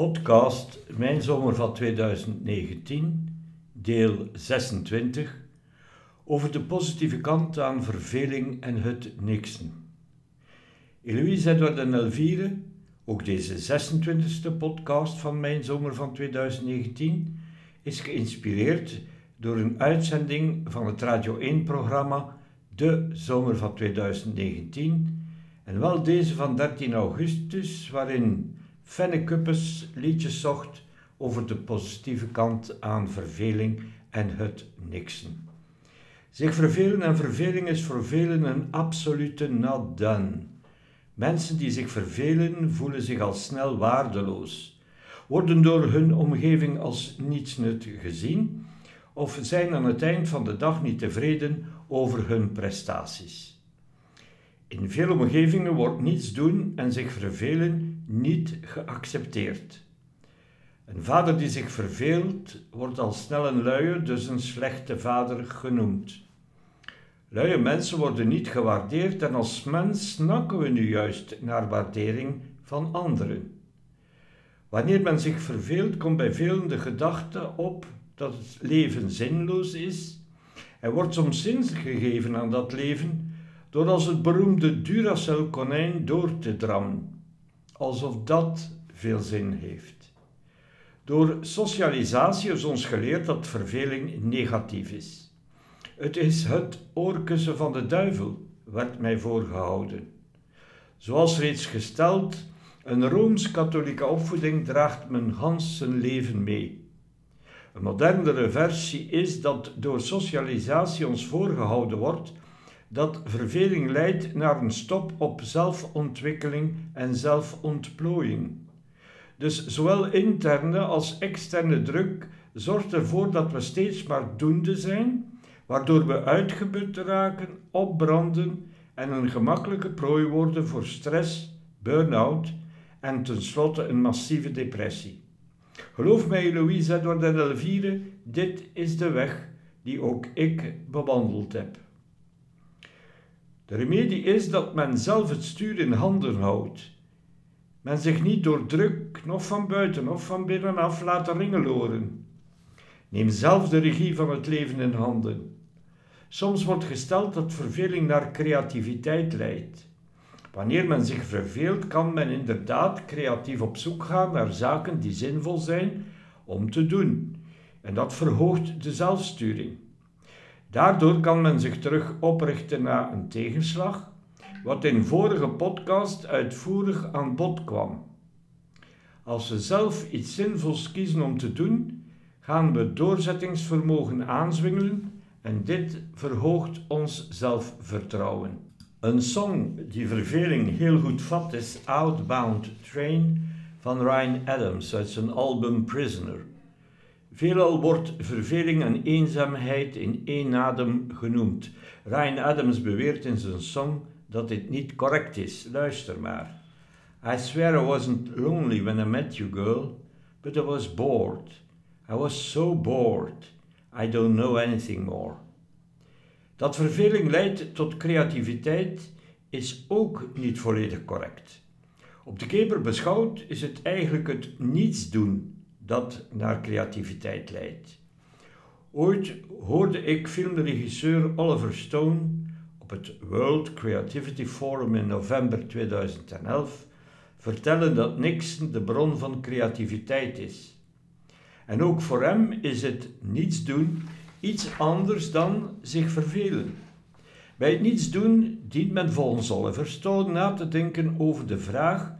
Podcast Mijn Zomer van 2019, deel 26, over de positieve kant aan verveling en het niksen. Eloïse Edward en Elvire, ook deze 26e podcast van Mijn Zomer van 2019, is geïnspireerd door een uitzending van het Radio 1-programma De Zomer van 2019, en wel deze van 13 augustus, waarin Fenne Kuppes liedjes zocht over de positieve kant aan verveling en het niksen. Zich vervelen en verveling is voor velen een absolute not. Mensen die zich vervelen voelen zich al snel waardeloos, worden door hun omgeving als nietsnut gezien of zijn aan het eind van de dag niet tevreden over hun prestaties. In veel omgevingen wordt niets doen en zich vervelen niet geaccepteerd. Een vader die zich verveelt wordt al snel een luie, dus een slechte vader genoemd. Luie mensen worden niet gewaardeerd en als mens snakken we nu juist naar waardering van anderen. Wanneer men zich verveelt, komt bij velen de gedachte op dat het leven zinloos is. Er wordt soms zin gegeven aan dat leven door als het beroemde Duracell-konijn door te drammen, alsof dat veel zin heeft. Door socialisatie is ons geleerd dat verveling negatief is. Het is het oorkussen van de duivel, werd mij voorgehouden. Zoals reeds gesteld, een rooms-katholieke opvoeding draagt men gans zijn leven mee. Een modernere versie is dat door socialisatie ons voorgehouden wordt dat verveling leidt naar een stop op zelfontwikkeling en zelfontplooiing. Dus zowel interne als externe druk zorgt ervoor dat we steeds maar doende zijn, waardoor we uitgeput raken, opbranden en een gemakkelijke prooi worden voor stress, burn-out en tenslotte een massieve depressie. Geloof mij, Louise Edward en Elvire, dit is de weg die ook ik bewandeld heb. De remedie is dat men zelf het stuur in handen houdt. Men zich niet door druk, nog van buiten of van binnenaf laat ringeloren. Neem zelf de regie van het leven in handen. Soms wordt gesteld dat verveling naar creativiteit leidt. Wanneer men zich verveelt, kan men inderdaad creatief op zoek gaan naar zaken die zinvol zijn om te doen. En dat verhoogt de zelfsturing. Daardoor kan men zich terug oprichten na een tegenslag, wat in vorige podcast uitvoerig aan bod kwam. Als we zelf iets zinvols kiezen om te doen, gaan we doorzettingsvermogen aanzwingelen en dit verhoogt ons zelfvertrouwen. Een song die verveling heel goed vat is Outbound Train van Ryan Adams uit zijn album Prisoner. Veelal wordt verveling en eenzaamheid in één adem genoemd. Ryan Adams beweert in zijn song dat dit niet correct is. Luister maar. I swear I wasn't lonely when I met you, girl, but I was bored. I was so bored. I don't know anything more. Dat verveling leidt tot creativiteit is ook niet volledig correct. Op de keper beschouwd is het eigenlijk het niets doen dat naar creativiteit leidt. Ooit hoorde ik filmregisseur Oliver Stone op het World Creativity Forum in november 2011 vertellen dat niks de bron van creativiteit is. En ook voor hem is het niets doen iets anders dan zich vervelen. Bij het niets doen dient men volgens Oliver Stone na te denken over de vraag: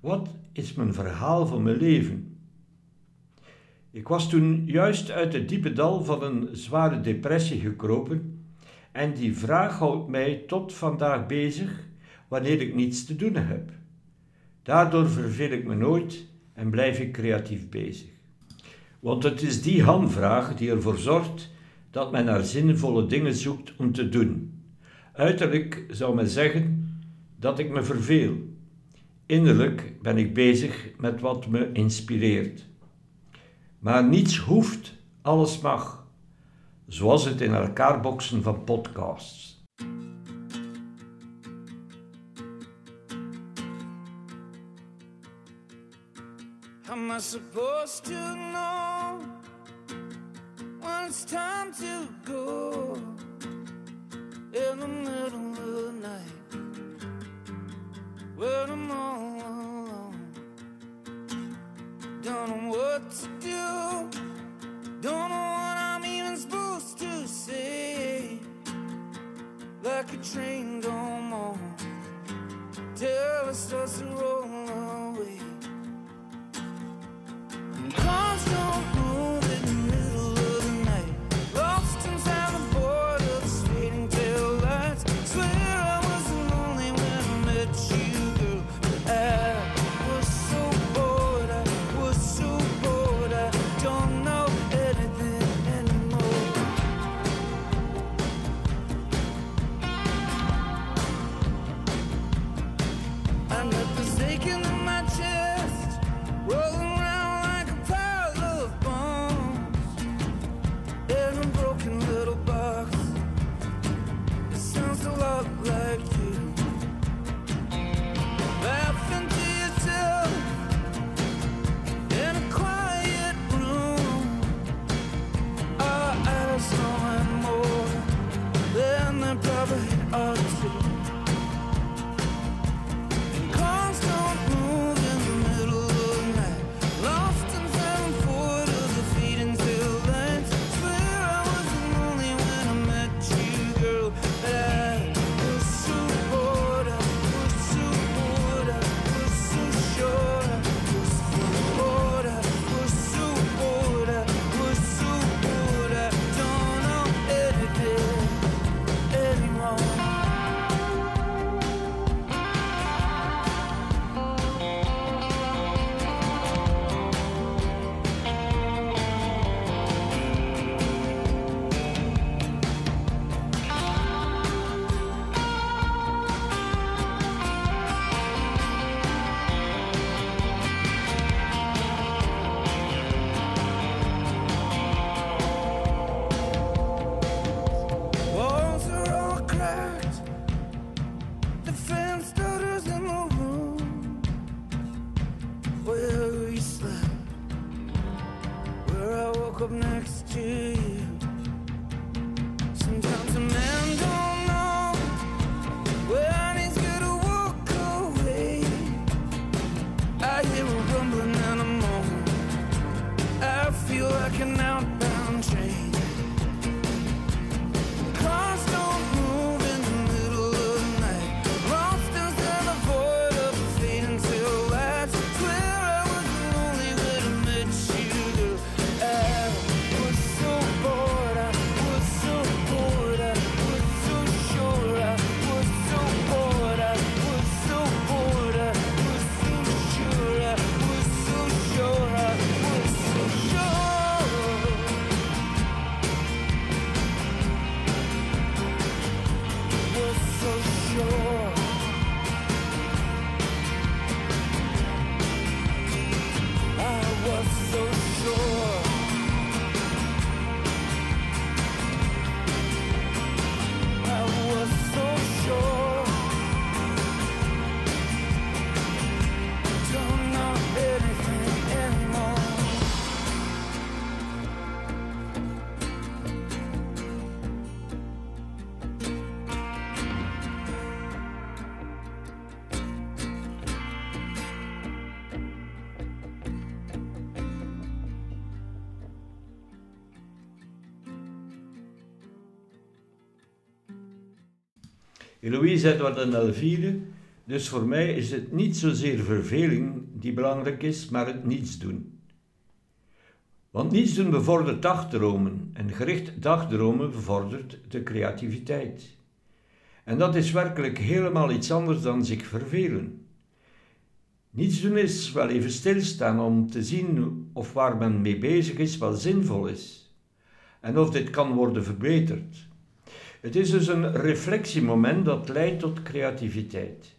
wat is mijn verhaal van mijn leven? Ik was toen juist uit het diepe dal van een zware depressie gekropen en die vraag houdt mij tot vandaag bezig wanneer ik niets te doen heb. Daardoor verveel ik me nooit en blijf ik creatief bezig. Want het is die hamvraag die ervoor zorgt dat men naar zinvolle dingen zoekt om te doen. Uiterlijk zou men zeggen dat ik me verveel. Innerlijk ben ik bezig met wat me inspireert. Maar niets hoeft, alles mag. Zoals het in elkaar boksen van podcasts. I'm am I supposed to know when it's time to go in the middle of the night when I'm all Don't know what to do, don't know what I'm even supposed to say. Like a train going on. Till it starts to roll Eloïse Edward en Elvire, dus voor mij is het niet zozeer verveling die belangrijk is, maar het niets doen. Want niets doen bevordert dagdromen en gericht dagdromen bevordert de creativiteit. En dat is werkelijk helemaal iets anders dan zich vervelen. Niets doen is wel even stilstaan om te zien of waar men mee bezig is wel zinvol is en of dit kan worden verbeterd. Het is dus een reflectiemoment dat leidt tot creativiteit.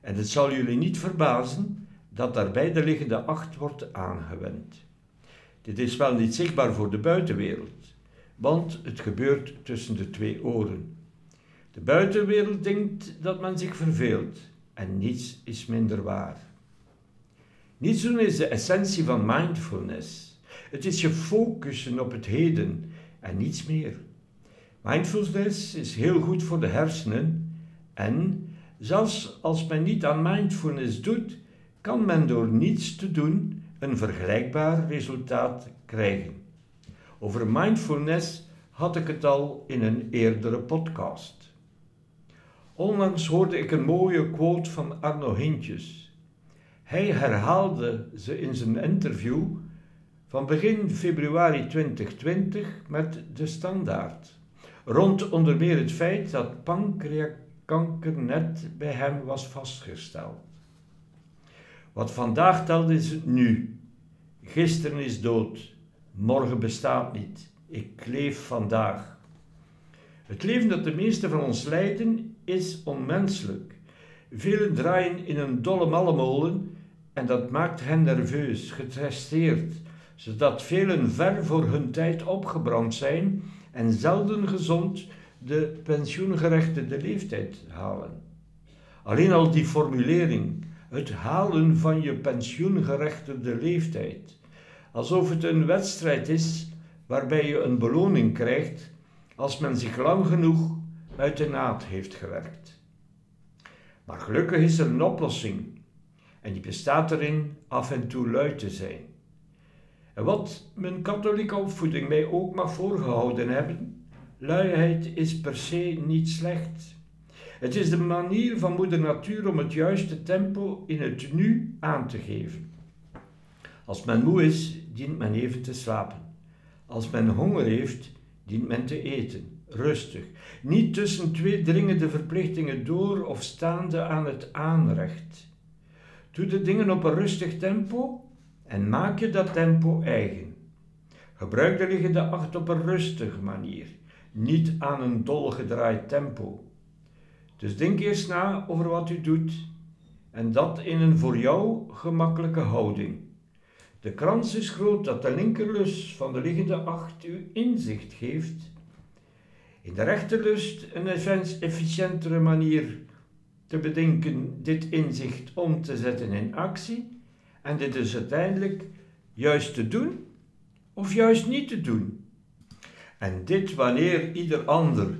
En het zal jullie niet verbazen dat daarbij de liggende acht wordt aangewend. Dit is wel niet zichtbaar voor de buitenwereld, want het gebeurt tussen de twee oren. De buitenwereld denkt dat men zich verveelt en niets is minder waar. Niets doen is de essentie van mindfulness. Het is je focussen op het heden en niets meer. Mindfulness is heel goed voor de hersenen en zelfs als men niet aan mindfulness doet, kan men door niets te doen een vergelijkbaar resultaat krijgen. Over mindfulness had ik het al in een eerdere podcast. Onlangs hoorde ik een mooie quote van Arno Hintjes. Hij herhaalde ze in zijn interview van begin februari 2020 met de standaard. Rond onder meer het feit dat pancreaskanker net bij hem was vastgesteld. Wat vandaag telt is het nu. Gisteren is dood. Morgen bestaat niet. Ik leef vandaag. Het leven dat de meesten van ons leiden is onmenselijk. Velen draaien in een dolle mallemolen en dat maakt hen nerveus, getresteerd, zodat velen ver voor hun tijd opgebrand zijn en zelden gezond de pensioengerechtigde leeftijd halen. Alleen al die formulering, het halen van je pensioengerechtigde leeftijd, alsof het een wedstrijd is waarbij je een beloning krijgt als men zich lang genoeg uit de naad heeft gewerkt. Maar gelukkig is er een oplossing en die bestaat erin af en toe lui te zijn. En wat mijn katholieke opvoeding mij ook mag voorgehouden hebben, luiheid is per se niet slecht. Het is de manier van moeder natuur om het juiste tempo in het nu aan te geven. Als men moe is, dient men even te slapen. Als men honger heeft, dient men te eten, rustig, niet tussen twee dringende verplichtingen door of staande aan het aanrecht. Doe de dingen op een rustig tempo en maak je dat tempo eigen. Gebruik de liggende acht op een rustige manier, niet aan een dolgedraaid tempo. Dus denk eerst na over wat u doet en dat in een voor jou gemakkelijke houding. De krans is groot dat de linkerlus van de liggende acht u inzicht geeft. In de rechterlust een efficiëntere manier te bedenken dit inzicht om te zetten in actie en dit dus uiteindelijk juist te doen of juist niet te doen. En dit wanneer ieder ander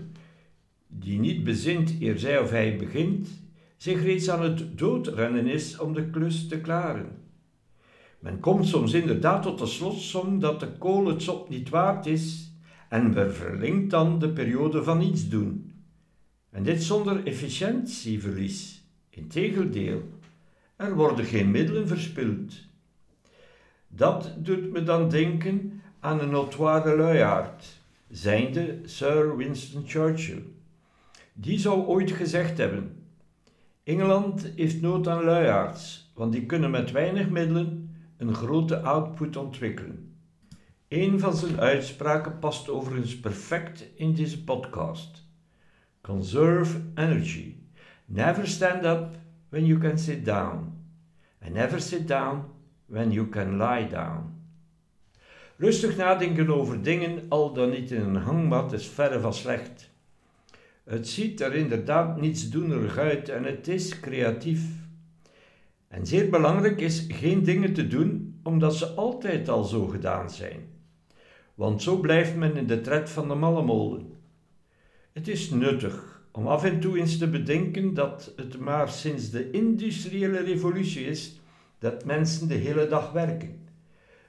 die niet bezint eer zij of hij begint, zich reeds aan het doodrennen is om de klus te klaren. Men komt soms inderdaad tot de slotsom dat de kool het sop niet waard is en verlengt dan de periode van niets doen. En dit zonder efficiëntieverlies. Integendeel, er worden geen middelen verspild. Dat doet me dan denken aan een notoire luiaard, zijnde Sir Winston Churchill. Die zou ooit gezegd hebben: Engeland heeft nood aan luiaards, want die kunnen met weinig middelen een grote output ontwikkelen. Een van zijn uitspraken past overigens perfect in deze podcast. Conserve energy. Never stand up when you can sit down. And never sit down when you can lie down. Rustig nadenken over dingen, al dan niet in een hangmat, is verre van slecht. Het ziet er inderdaad nietsdoenerig uit en het is creatief. En zeer belangrijk is geen dingen te doen omdat ze altijd al zo gedaan zijn. Want zo blijft men in de tred van de mallemolen. Het is nuttig om af en toe eens te bedenken dat het maar sinds de industriële revolutie is dat mensen de hele dag werken.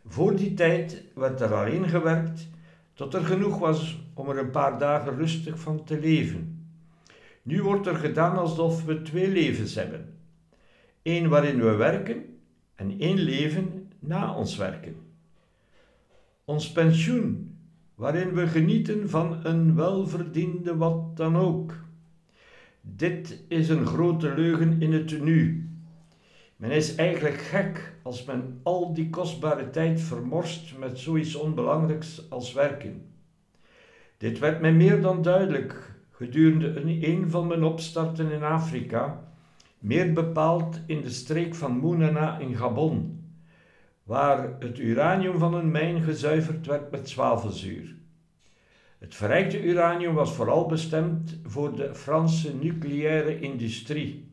Voor die tijd werd er alleen gewerkt tot er genoeg was om er een paar dagen rustig van te leven. Nu wordt er gedaan alsof we twee levens hebben: één waarin we werken en één leven na ons werken. Ons pensioen, waarin we genieten van een welverdiende wat dan ook. Dit is een grote leugen in het nu. Men is eigenlijk gek als men al die kostbare tijd vermorst met zoiets onbelangrijks als werken. Dit werd mij meer dan duidelijk gedurende een, een van mijn opstarten in Afrika, meer bepaald in de streek van Moenana in Gabon, waar het uranium van een mijn gezuiverd werd met zwavelzuur. Het verrijkte uranium was vooral bestemd voor de Franse nucleaire industrie.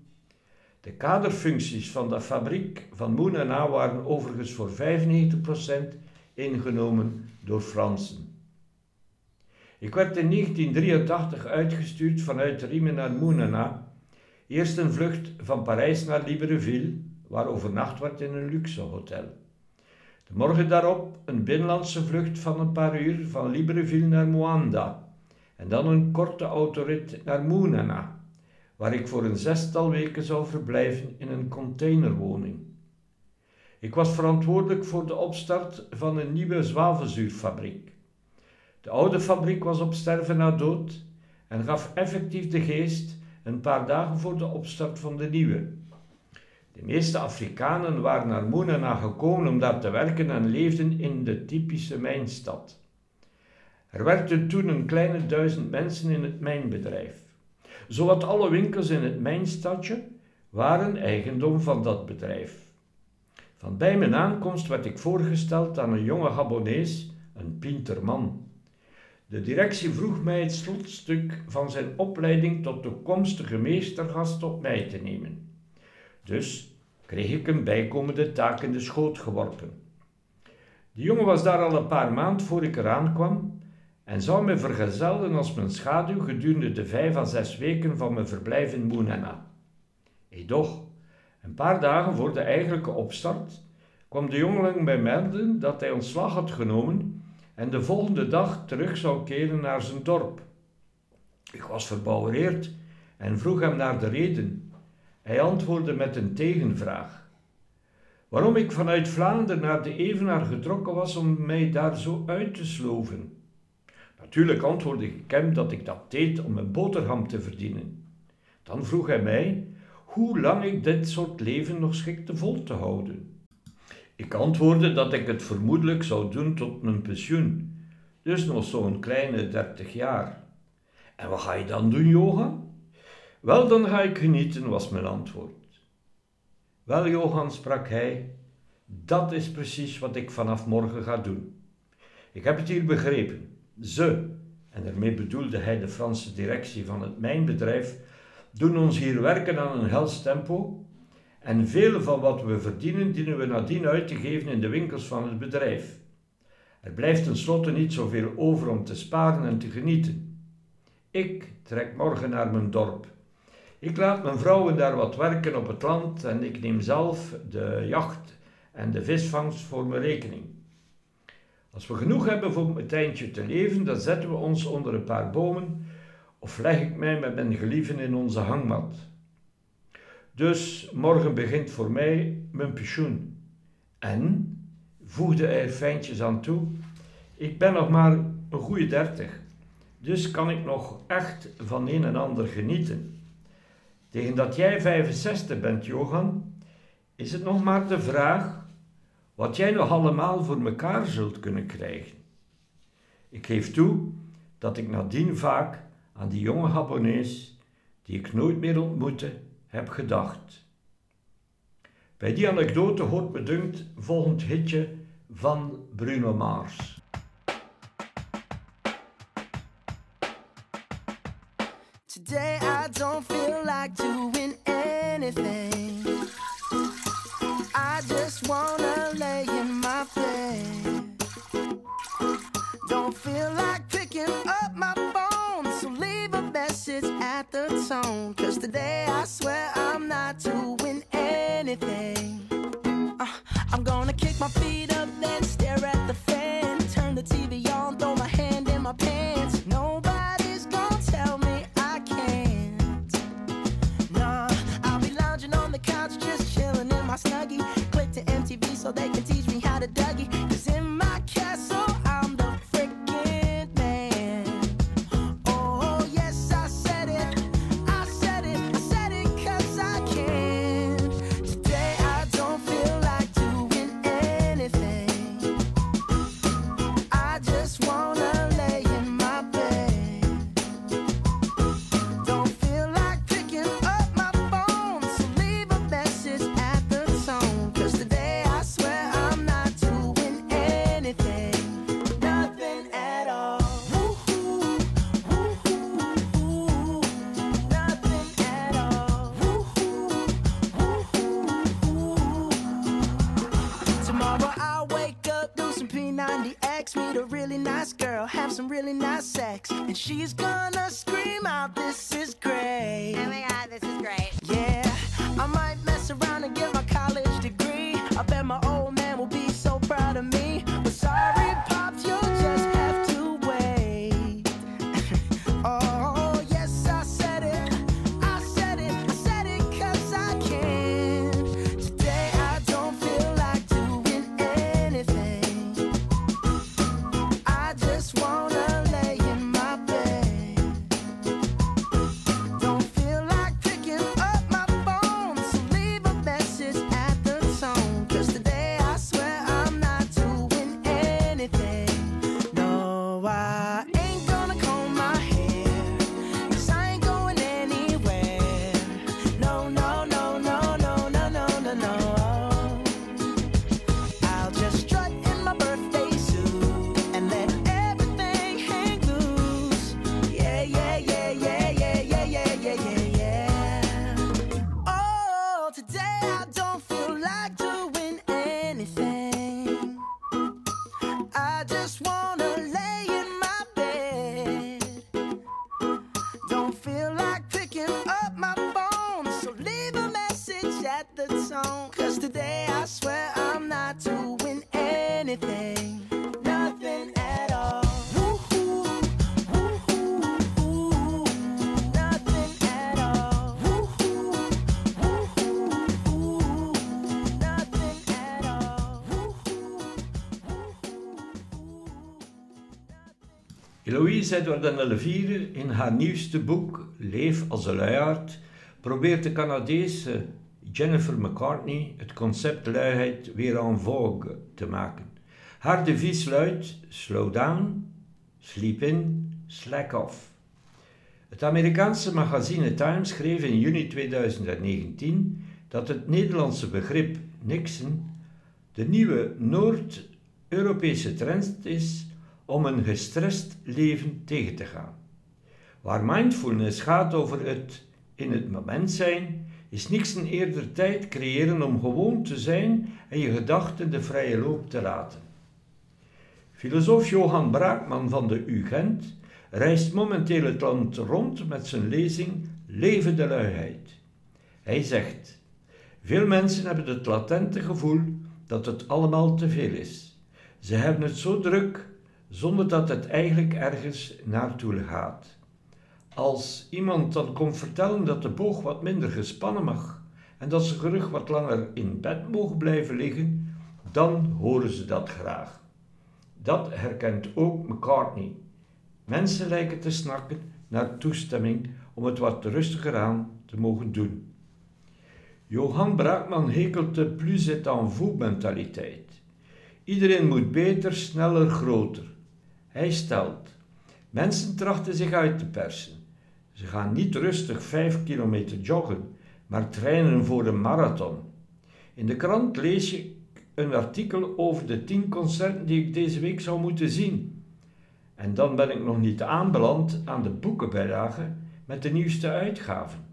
De kaderfuncties van de fabriek van Moenena waren overigens voor 95% ingenomen door Fransen. Ik werd in 1983 uitgestuurd vanuit Riemen naar Moenena. Eerst een vlucht van Parijs naar Libreville, waar overnacht werd in een luxe hotel. De morgen daarop een binnenlandse vlucht van een paar uur van Libreville naar Moanda en dan een korte autorit naar Moenena, waar ik voor een zestal weken zou verblijven in een containerwoning. Ik was verantwoordelijk voor de opstart van een nieuwe zwavelzuurfabriek. De oude fabriek was op sterven na dood en gaf effectief de geest een paar dagen voor de opstart van de nieuwe. De meeste Afrikanen waren naar Moenena gekomen om daar te werken en leefden in de typische mijnstad. Er werkten toen een kleine duizend mensen in het mijnbedrijf. Zowat alle winkels in het mijnstadje waren eigendom van dat bedrijf. Van bij mijn aankomst werd ik voorgesteld aan een jonge Gabonees, een pinterman. De directie vroeg mij het slotstuk van zijn opleiding tot toekomstige meestergast op mij te nemen. Dus kreeg ik een bijkomende taak in de schoot geworpen. De jongen was daar al een paar maanden voor ik eraan kwam en zou me vergezellen als mijn schaduw gedurende de vijf à zes weken van mijn verblijf in Moenena. Edoch, een paar dagen voor de eigenlijke opstart kwam de jongeling mij melden dat hij ontslag had genomen en de volgende dag terug zou keren naar zijn dorp. Ik was verbouwereerd en vroeg hem naar de reden. Hij antwoordde met een tegenvraag. Waarom ik vanuit Vlaanderen naar de Evenaar getrokken was om mij daar zo uit te sloven. Natuurlijk antwoordde ik hem dat ik dat deed om een boterham te verdienen. Dan vroeg hij mij hoe lang ik dit soort leven nog schikte vol te houden. Ik antwoordde dat ik het vermoedelijk zou doen tot mijn pensioen, dus nog zo'n kleine dertig jaar. En wat ga je dan doen, Johan? Wel, dan ga ik genieten, was mijn antwoord. Wel, Johan, sprak hij, dat is precies wat ik vanaf morgen ga doen. Ik heb het hier begrepen. Ze, en daarmee bedoelde hij de Franse directie van het mijnbedrijf, doen ons hier werken aan een hels tempo en veel van wat we verdienen dienen we nadien uit te geven in de winkels van het bedrijf. Er blijft tenslotte niet zoveel over om te sparen en te genieten. Ik trek morgen naar mijn dorp. Ik laat mijn vrouwen daar wat werken op het land en ik neem zelf de jacht en de visvangst voor mijn rekening. Als we genoeg hebben voor een tijdje te leven, dan zetten we ons onder een paar bomen of leg ik mij met mijn gelieven in onze hangmat. Dus morgen begint voor mij mijn pensioen. En, voegde hij er fijntjes aan toe, ik ben nog maar een goede dertig, dus kan ik nog echt van een en ander genieten. Tegen dat jij 65 bent, Johan, is het nog maar de vraag wat jij nog allemaal voor mekaar zult kunnen krijgen. Ik geef toe dat ik nadien vaak aan die jonge Japonees, die ik nooit meer ontmoette, heb gedacht. Bij die anekdote hoort me dunkt volgend hitje van Bruno Mars. The tone. Cause today I swear I'm not doing anything. Uh, I'm gonna kick my feet up, she's gone. Eloïse Edward en Elvire in haar nieuwste boek Leef als een luiaard probeert de Canadese Jennifer McCartney het concept luiheid weer en vogue te maken. Haar devies luidt slow down, sleep in, slack off. Het Amerikaanse magazine Time schreef in juni 2019 dat het Nederlandse begrip Nixon de nieuwe Noord-Europese trend is om een gestrest leven tegen te gaan. Waar mindfulness gaat over het in het moment zijn, is Nixon eerder tijd creëren om gewoon te zijn en je gedachten de vrije loop te laten. Filosoof Johan Braakman van de UGent reist momenteel het land rond met zijn lezing Leven de luiheid. Hij zegt: Veel mensen hebben het latente gevoel dat het allemaal te veel is. Ze hebben het zo druk zonder dat het eigenlijk ergens naartoe gaat. Als iemand dan komt vertellen dat de boog wat minder gespannen mag en dat ze gerug wat langer in bed mogen blijven liggen, dan horen ze dat graag. Dat herkent ook McCartney. Mensen lijken te snakken naar toestemming om het wat rustiger aan te mogen doen. Johan Braakman hekelt de plus het en vous mentaliteit. Iedereen moet beter, sneller, groter. Hij stelt: Mensen trachten zich uit te persen. Ze gaan niet rustig vijf kilometer joggen, maar trainen voor een marathon. In de krant lees je een artikel over de tien concerten die ik deze week zou moeten zien. En dan ben ik nog niet aanbeland aan de boekenbijlage met de nieuwste uitgaven.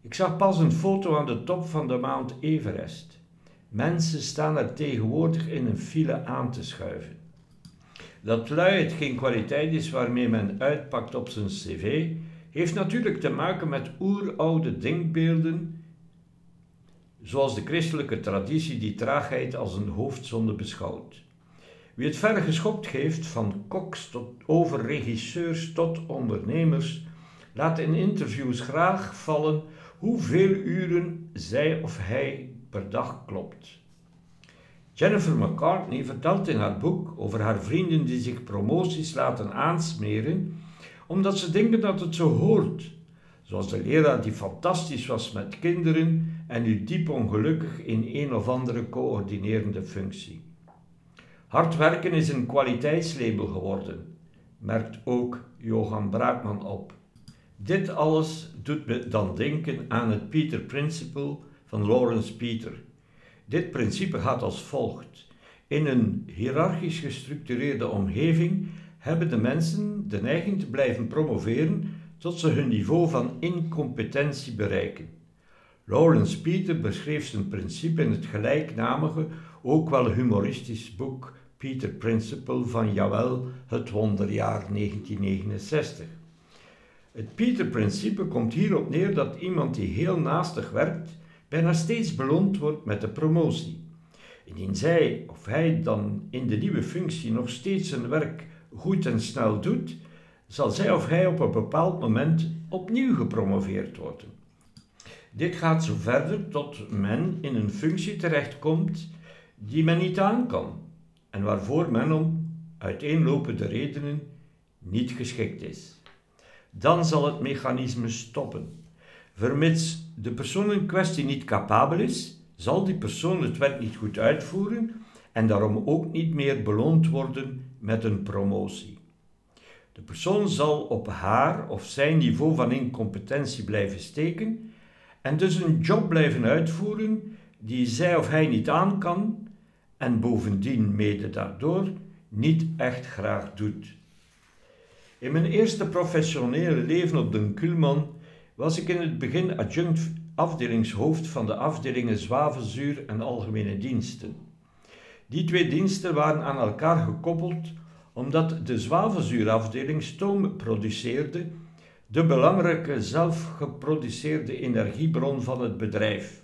Ik zag pas een foto aan de top van de Mount Everest. Mensen staan er tegenwoordig in een file aan te schuiven. Dat luiheid geen kwaliteit is waarmee men uitpakt op zijn cv, heeft natuurlijk te maken met oeroude denkbeelden, zoals de christelijke traditie die traagheid als een hoofdzonde beschouwt. Wie het verre geschopt geeft, van koks tot over regisseurs tot ondernemers, laat in interviews graag vallen hoeveel uren zij of hij per dag klopt. Jennifer McCartney vertelt in haar boek over haar vrienden die zich promoties laten aansmeren omdat ze denken dat het zo hoort. Zoals de leraar die fantastisch was met kinderen en nu diep ongelukkig in een of andere coördinerende functie. Hard werken is een kwaliteitslabel geworden, merkt ook Johan Braakman op. Dit alles doet me dan denken aan het Peter Principle van Lawrence Peter. Dit principe gaat als volgt. In een hiërarchisch gestructureerde omgeving hebben de mensen de neiging te blijven promoveren tot ze hun niveau van incompetentie bereiken. Lawrence Peter beschreef zijn principe in het gelijknamige, ook wel humoristisch boek Peter Principle van jawel het wonderjaar 1969. Het Peter-principe komt hierop neer dat iemand die heel naastig werkt, bijna steeds beloond wordt met de promotie. Indien zij of hij dan in de nieuwe functie nog steeds zijn werk goed en snel doet, zal zij of hij op een bepaald moment opnieuw gepromoveerd worden. Dit gaat zo verder tot men in een functie terechtkomt die men niet aan kan en waarvoor men om uiteenlopende redenen niet geschikt is. Dan zal het mechanisme stoppen. Vermits de persoon in kwestie niet capabel is, zal die persoon het werk niet goed uitvoeren en daarom ook niet meer beloond worden met een promotie. De persoon zal op haar of zijn niveau van incompetentie blijven steken en dus een job blijven uitvoeren die zij of hij niet aan kan en bovendien mede daardoor niet echt graag doet. In mijn eerste professionele leven op de Kulman was ik in het begin adjunct afdelingshoofd van de afdelingen zwavelzuur en algemene diensten. Die twee diensten waren aan elkaar gekoppeld omdat de zwavelzuurafdeling stoom produceerde, de belangrijke zelfgeproduceerde energiebron van het bedrijf.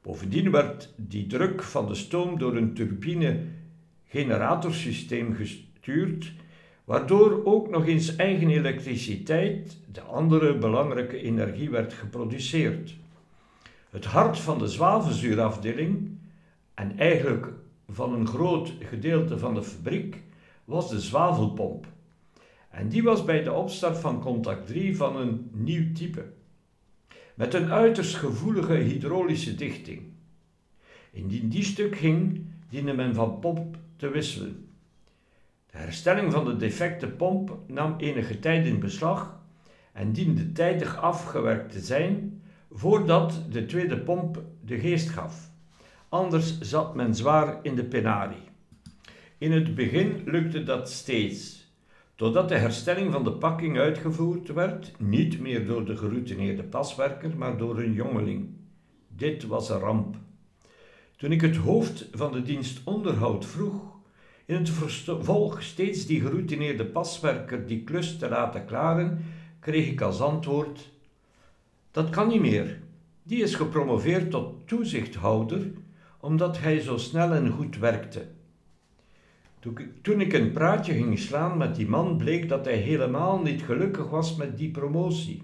Bovendien werd die druk van de stoom door een turbine-generatorsysteem gestuurd, waardoor ook nog eens eigen elektriciteit, de andere belangrijke energie, werd geproduceerd. Het hart van de zwavelzuurafdeling, en eigenlijk van een groot gedeelte van de fabriek, was de zwavelpomp. En die was bij de opstart van contact 3 van een nieuw type met een uiterst gevoelige hydraulische dichting. Indien die stuk ging, diende men van pomp te wisselen. De herstelling van de defecte pomp nam enige tijd in beslag en diende tijdig afgewerkt te zijn voordat de tweede pomp de geest gaf. Anders zat men zwaar in de penarie. In het begin lukte dat steeds totdat de herstelling van de pakking uitgevoerd werd, niet meer door de geroutineerde paswerker, maar door een jongeling. Dit was een ramp. Toen ik het hoofd van de dienst onderhoud vroeg, in het vervolg steeds die geroutineerde paswerker die klus te laten klaren, kreeg ik als antwoord: Dat kan niet meer. Die is gepromoveerd tot toezichthouder omdat hij zo snel en goed werkte. Toen ik een praatje ging slaan met die man, bleek dat hij helemaal niet gelukkig was met die promotie.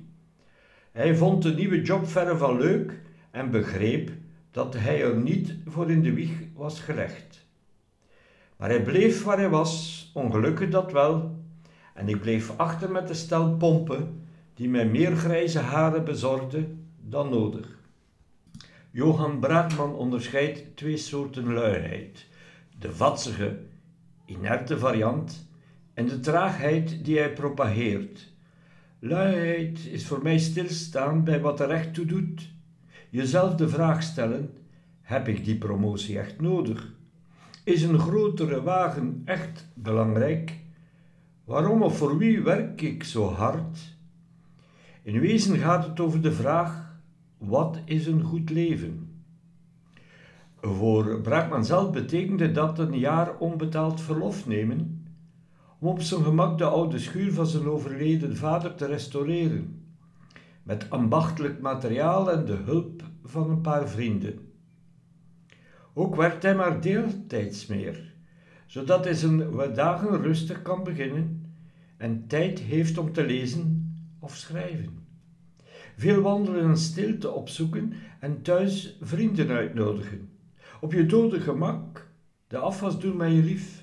Hij vond de nieuwe job verre van leuk en begreep dat hij er niet voor in de wieg was gelegd. Maar hij bleef waar hij was, ongelukkig dat wel, en ik bleef achter met de stel pompen die mij meer grijze haren bezorgde dan nodig. Johan Braakman onderscheidt twee soorten luiheid: de vatsige inerte variant en de traagheid die hij propageert. Luiheid is voor mij stilstaan bij wat er echt toe doet. Jezelf de vraag stellen: heb ik die promotie echt nodig? Is een grotere wagen echt belangrijk? Waarom of voor wie werk ik zo hard? In wezen gaat het over de vraag: wat is een goed leven? Voor Braakman zelf betekende dat een jaar onbetaald verlof nemen om op zijn gemak de oude schuur van zijn overleden vader te restaureren, met ambachtelijk materiaal en de hulp van een paar vrienden. Ook werkt hij maar deeltijds meer, zodat hij zijn dagen rustig kan beginnen en tijd heeft om te lezen of schrijven. Veel wandelen en stilte opzoeken en thuis vrienden uitnodigen op je dode gemak de afwas doen met je lief.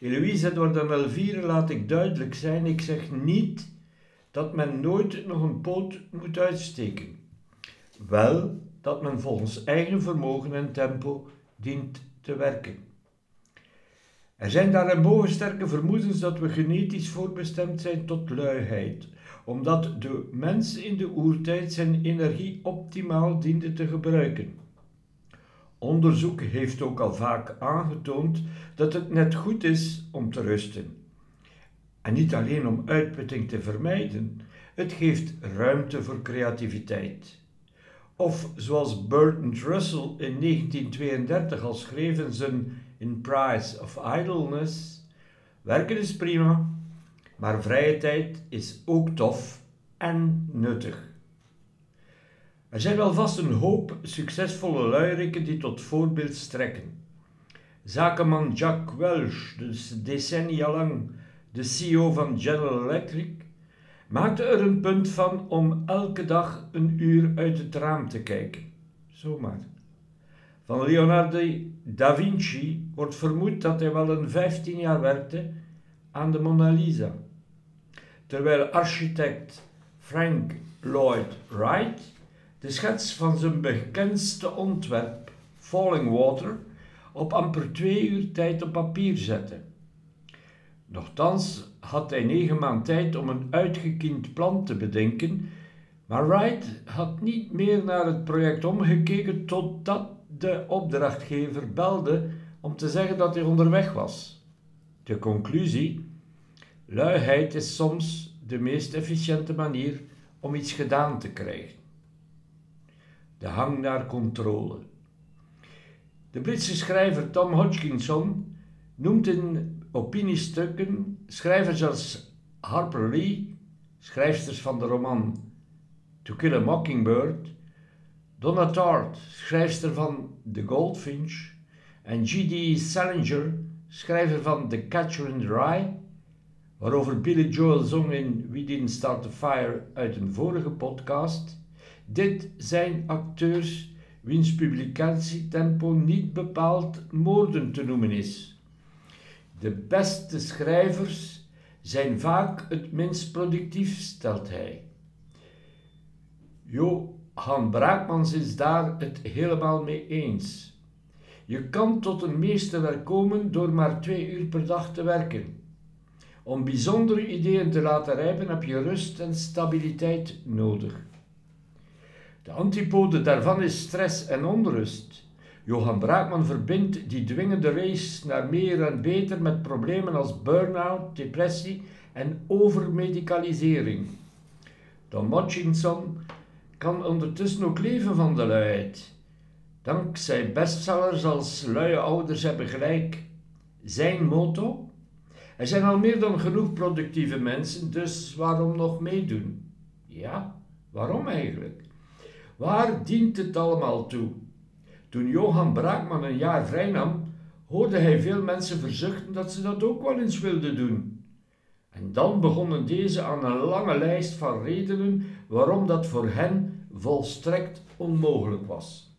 Eloïse Edward en Elvire laat ik duidelijk zijn, ik zeg niet dat men nooit nog een poot moet uitsteken. Wel dat men volgens eigen vermogen en tempo dient te werken. Er zijn daarboven sterke vermoedens dat we genetisch voorbestemd zijn tot luiheid, omdat de mens in de oertijd zijn energie optimaal diende te gebruiken. Onderzoek heeft ook al vaak aangetoond dat het net goed is om te rusten. En niet alleen om uitputting te vermijden, het geeft ruimte voor creativiteit. Of zoals Bertrand Russell in 1932 al schreef in zijn in Price of Idleness. Werken is prima, maar vrije tijd is ook tof en nuttig. Er zijn wel vast een hoop succesvolle luierikken die tot voorbeeld strekken. Zakenman Jack Welch, dus decennia lang de CEO van General Electric, maakte er een punt van om elke dag een uur uit het raam te kijken. Zomaar. Van Leonardo da Vinci wordt vermoed dat hij wel een 15 jaar werkte aan de Mona Lisa. Terwijl architect Frank Lloyd Wright de schets van zijn bekendste ontwerp, Falling Water, op amper twee uur tijd op papier zette. Nochtans had hij negen maanden tijd om een uitgekiend plan te bedenken, maar Wright had niet meer naar het project omgekeken totdat de opdrachtgever belde om te zeggen dat hij onderweg was. De conclusie: luiheid is soms de meest efficiënte manier om iets gedaan te krijgen. De hang naar controle. De Britse schrijver Tom Hodgkinson noemt in opiniestukken schrijvers als Harper Lee, schrijfsters van de roman To Kill a Mockingbird, Donna Tartt, schrijfster van The Goldfinch, en G.D. Salinger, schrijver van The Catcher in the Rye, waarover Billy Joel zong in We Didn't Start the Fire uit een vorige podcast. Dit zijn acteurs wiens publicatietempo niet bepaald moorden te noemen is. De beste schrijvers zijn vaak het minst productief, stelt hij. Johan Braakmans is daar het helemaal mee eens. Je kan tot een meesterwerk komen door maar twee uur per dag te werken. Om bijzondere ideeën te laten rijpen heb je rust en stabiliteit nodig. De antipode daarvan is stress en onrust. Johan Braakman verbindt die dwingende race naar meer en beter met problemen als burn-out, depressie en overmedicalisering. Don Hutchinson kan ondertussen ook leven van de luiheid. Dankzij bestsellers als Luie ouders hebben gelijk. Zijn motto? Er zijn al meer dan genoeg productieve mensen, dus waarom nog meedoen? Ja, waarom eigenlijk? Waar dient het allemaal toe? Toen Johan Braakman een jaar vrij nam, hoorde hij veel mensen verzuchten dat ze dat ook wel eens wilden doen. En dan begonnen deze aan een lange lijst van redenen waarom dat voor hen volstrekt onmogelijk was.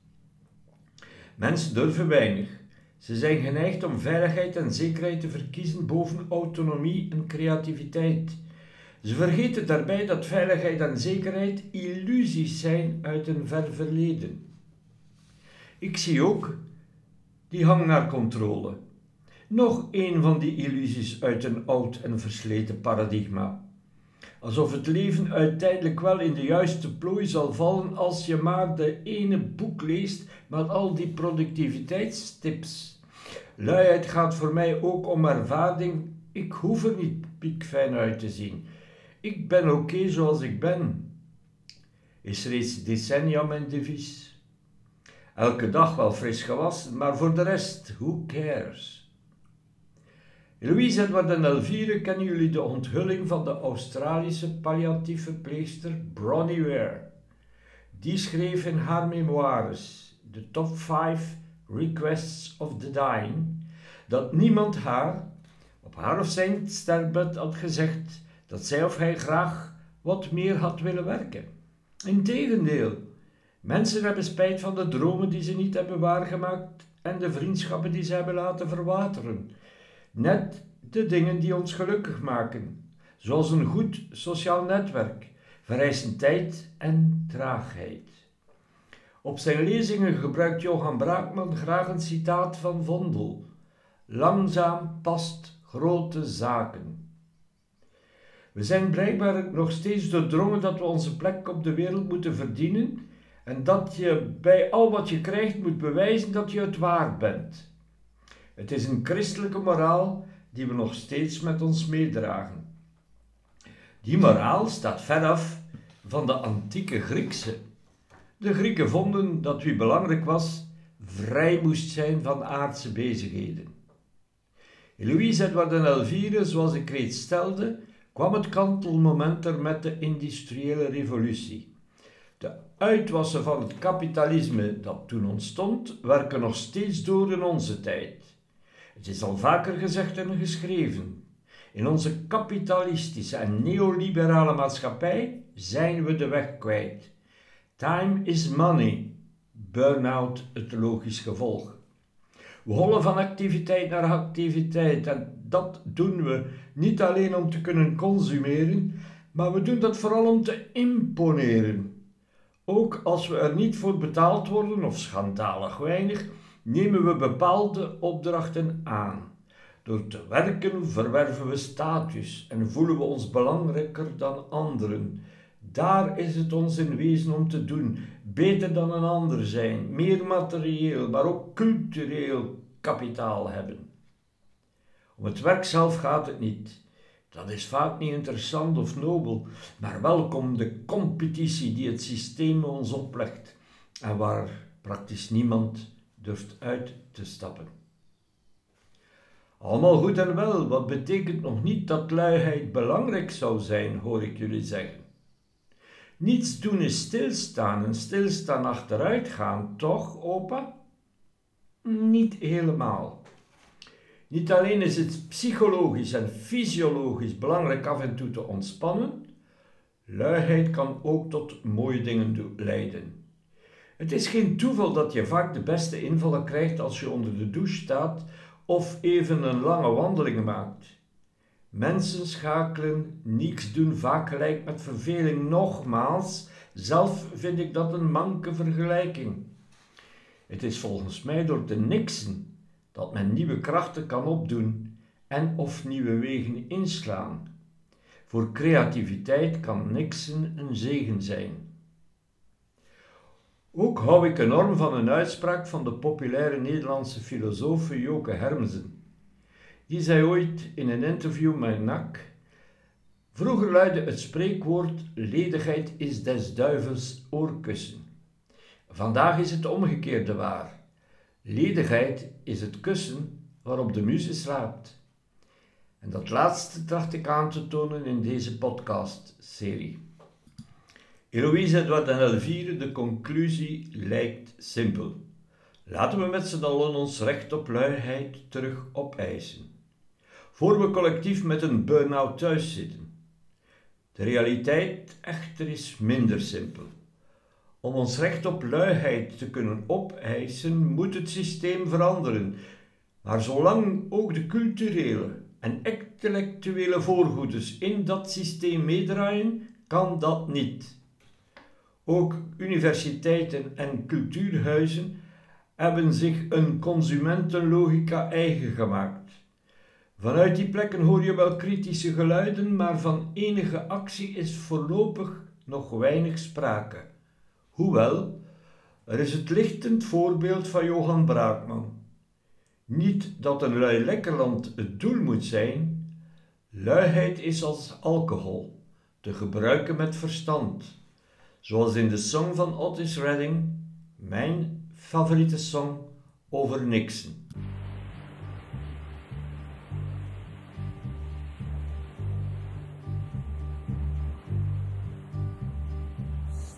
Mensen durven weinig. Ze zijn geneigd om veiligheid en zekerheid te verkiezen boven autonomie en creativiteit. Ze vergeten daarbij dat veiligheid en zekerheid illusies zijn uit een ver verleden. Ik zie ook die hang naar controle. Nog een van die illusies uit een oud en versleten paradigma. Alsof het leven uiteindelijk wel in de juiste plooi zal vallen als je maar de ene boek leest met al die productiviteitstips. Luiheid gaat voor mij ook om ervaring. Ik hoef er niet piekfijn uit te zien. Ik ben oké zoals ik ben. Is reeds decennia mijn devies. Elke dag wel fris gewassen, maar voor de rest, who cares? Louise Edward en Elvire kennen jullie de onthulling van de Australische palliatief verpleegster Bronnie Ware. Die schreef in haar memoires, de top 5 requests of the dying, dat niemand haar, op haar of zijn sterfbed had gezegd dat zij of hij graag wat meer had willen werken. Integendeel, mensen hebben spijt van de dromen die ze niet hebben waargemaakt en de vriendschappen die ze hebben laten verwateren. Net de dingen die ons gelukkig maken, zoals een goed sociaal netwerk, vereisen tijd en traagheid. Op zijn lezingen gebruikt Johan Braakman graag een citaat van Vondel. Langzaam past grote zaken. We zijn blijkbaar nog steeds doordrongen dat we onze plek op de wereld moeten verdienen en dat je bij al wat je krijgt moet bewijzen dat je het waard bent. Het is een christelijke moraal die we nog steeds met ons meedragen. Die moraal staat veraf van de antieke Griekse. De Grieken vonden dat wie belangrijk was, vrij moest zijn van aardse bezigheden. Louise Edward en Elvire, zoals ik reeds stelde, kwam het kantelmoment er met de industriële revolutie. De uitwassen van het kapitalisme dat toen ontstond, werken nog steeds door in onze tijd. Het is al vaker gezegd en geschreven. In onze kapitalistische en neoliberale maatschappij zijn we de weg kwijt. Time is money. Burnout het logisch gevolg. We hollen van activiteit naar activiteit en dat doen we niet alleen om te kunnen consumeren, maar we doen dat vooral om te imponeren. Ook als we er niet voor betaald worden of schandalig weinig, nemen we bepaalde opdrachten aan. Door te werken verwerven we status en voelen we ons belangrijker dan anderen. Daar is het ons in wezen om te doen. Beter dan een ander zijn, meer materieel, maar ook cultureel kapitaal hebben. Om het werk zelf gaat het niet. Dat is vaak niet interessant of nobel, maar welkom de competitie die het systeem ons oplegt en waar praktisch niemand durft uit te stappen. Allemaal goed en wel, wat betekent nog niet dat luiheid belangrijk zou zijn, hoor ik jullie zeggen. Niets doen is stilstaan en stilstaan achteruit gaan, toch, opa? Niet helemaal. Niet alleen is het psychologisch en fysiologisch belangrijk af en toe te ontspannen, luiheid kan ook tot mooie dingen leiden. Het is geen toeval dat je vaak de beste invallen krijgt als je onder de douche staat of even een lange wandeling maakt. Mensen schakelen, niets doen vaak gelijk met verveling. Nogmaals, zelf vind ik dat een manke vergelijking. Het is volgens mij door te niksen dat men nieuwe krachten kan opdoen en of nieuwe wegen inslaan. Voor creativiteit kan niksen een zegen zijn. Ook hou ik enorm van een uitspraak van de populaire Nederlandse filosoof Joke Hermsen. Die zei ooit in een interview met NAC: Vroeger luidde het spreekwoord: ledigheid is des duivels oorkussen. Vandaag is het omgekeerde waar. Ledigheid is het kussen waarop de muze slaapt. En dat laatste tracht ik aan te tonen in deze podcast-serie. Eloïse Edward en Elvire, de conclusie lijkt simpel. Laten we met z'n allen ons recht op luiheid terug opeisen. Voor we collectief met een burn-out thuis zitten. De realiteit echter is minder simpel. Om ons recht op luiheid te kunnen opeisen, moet het systeem veranderen. Maar zolang ook de culturele en intellectuele voorgoedes in dat systeem meedraaien, kan dat niet. Ook universiteiten en cultuurhuizen hebben zich een consumentenlogica eigen gemaakt. Vanuit die plekken hoor je wel kritische geluiden, maar van enige actie is voorlopig nog weinig sprake. Hoewel, er is het lichtend voorbeeld van Johan Braakman. Niet dat een lui lekkerland het doel moet zijn, luiheid is als alcohol, te gebruiken met verstand. Zoals in de song van Otis Redding, mijn favoriete song over Nixon.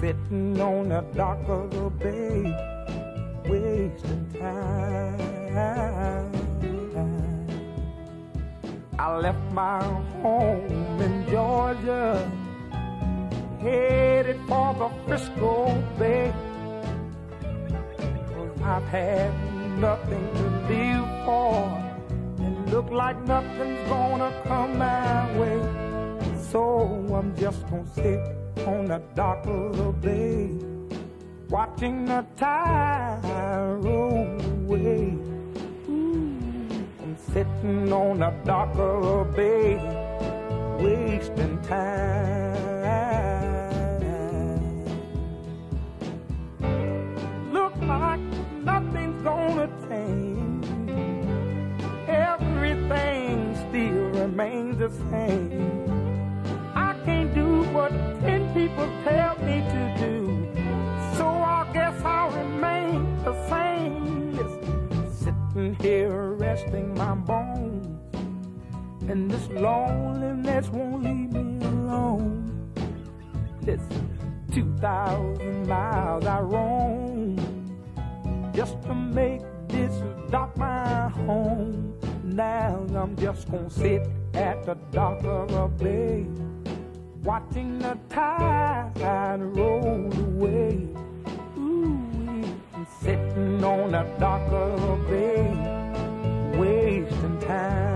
Sitting on the dock of the bay, wasting time. I left my home in Georgia headed for the Frisco Bay. Cause I've had nothing to live for, and look like nothing's gonna come my way. So I'm just gonna sit on the dock of the bay, watching the tide roll away. I'm sitting on the dock of the bay, wasting time. Look like nothing's gonna change. Everything still remains the same. Can't do what ten people tell me to do. So I guess I'll remain the same. Sitting here resting my bones. And this loneliness won't leave me alone. Listen, 2,000 miles I roam just to make this dock my home. Now I'm just gonna sit at the dock of a bay, watching the tide roll away. Ooh, sitting on a a bay, wasting time.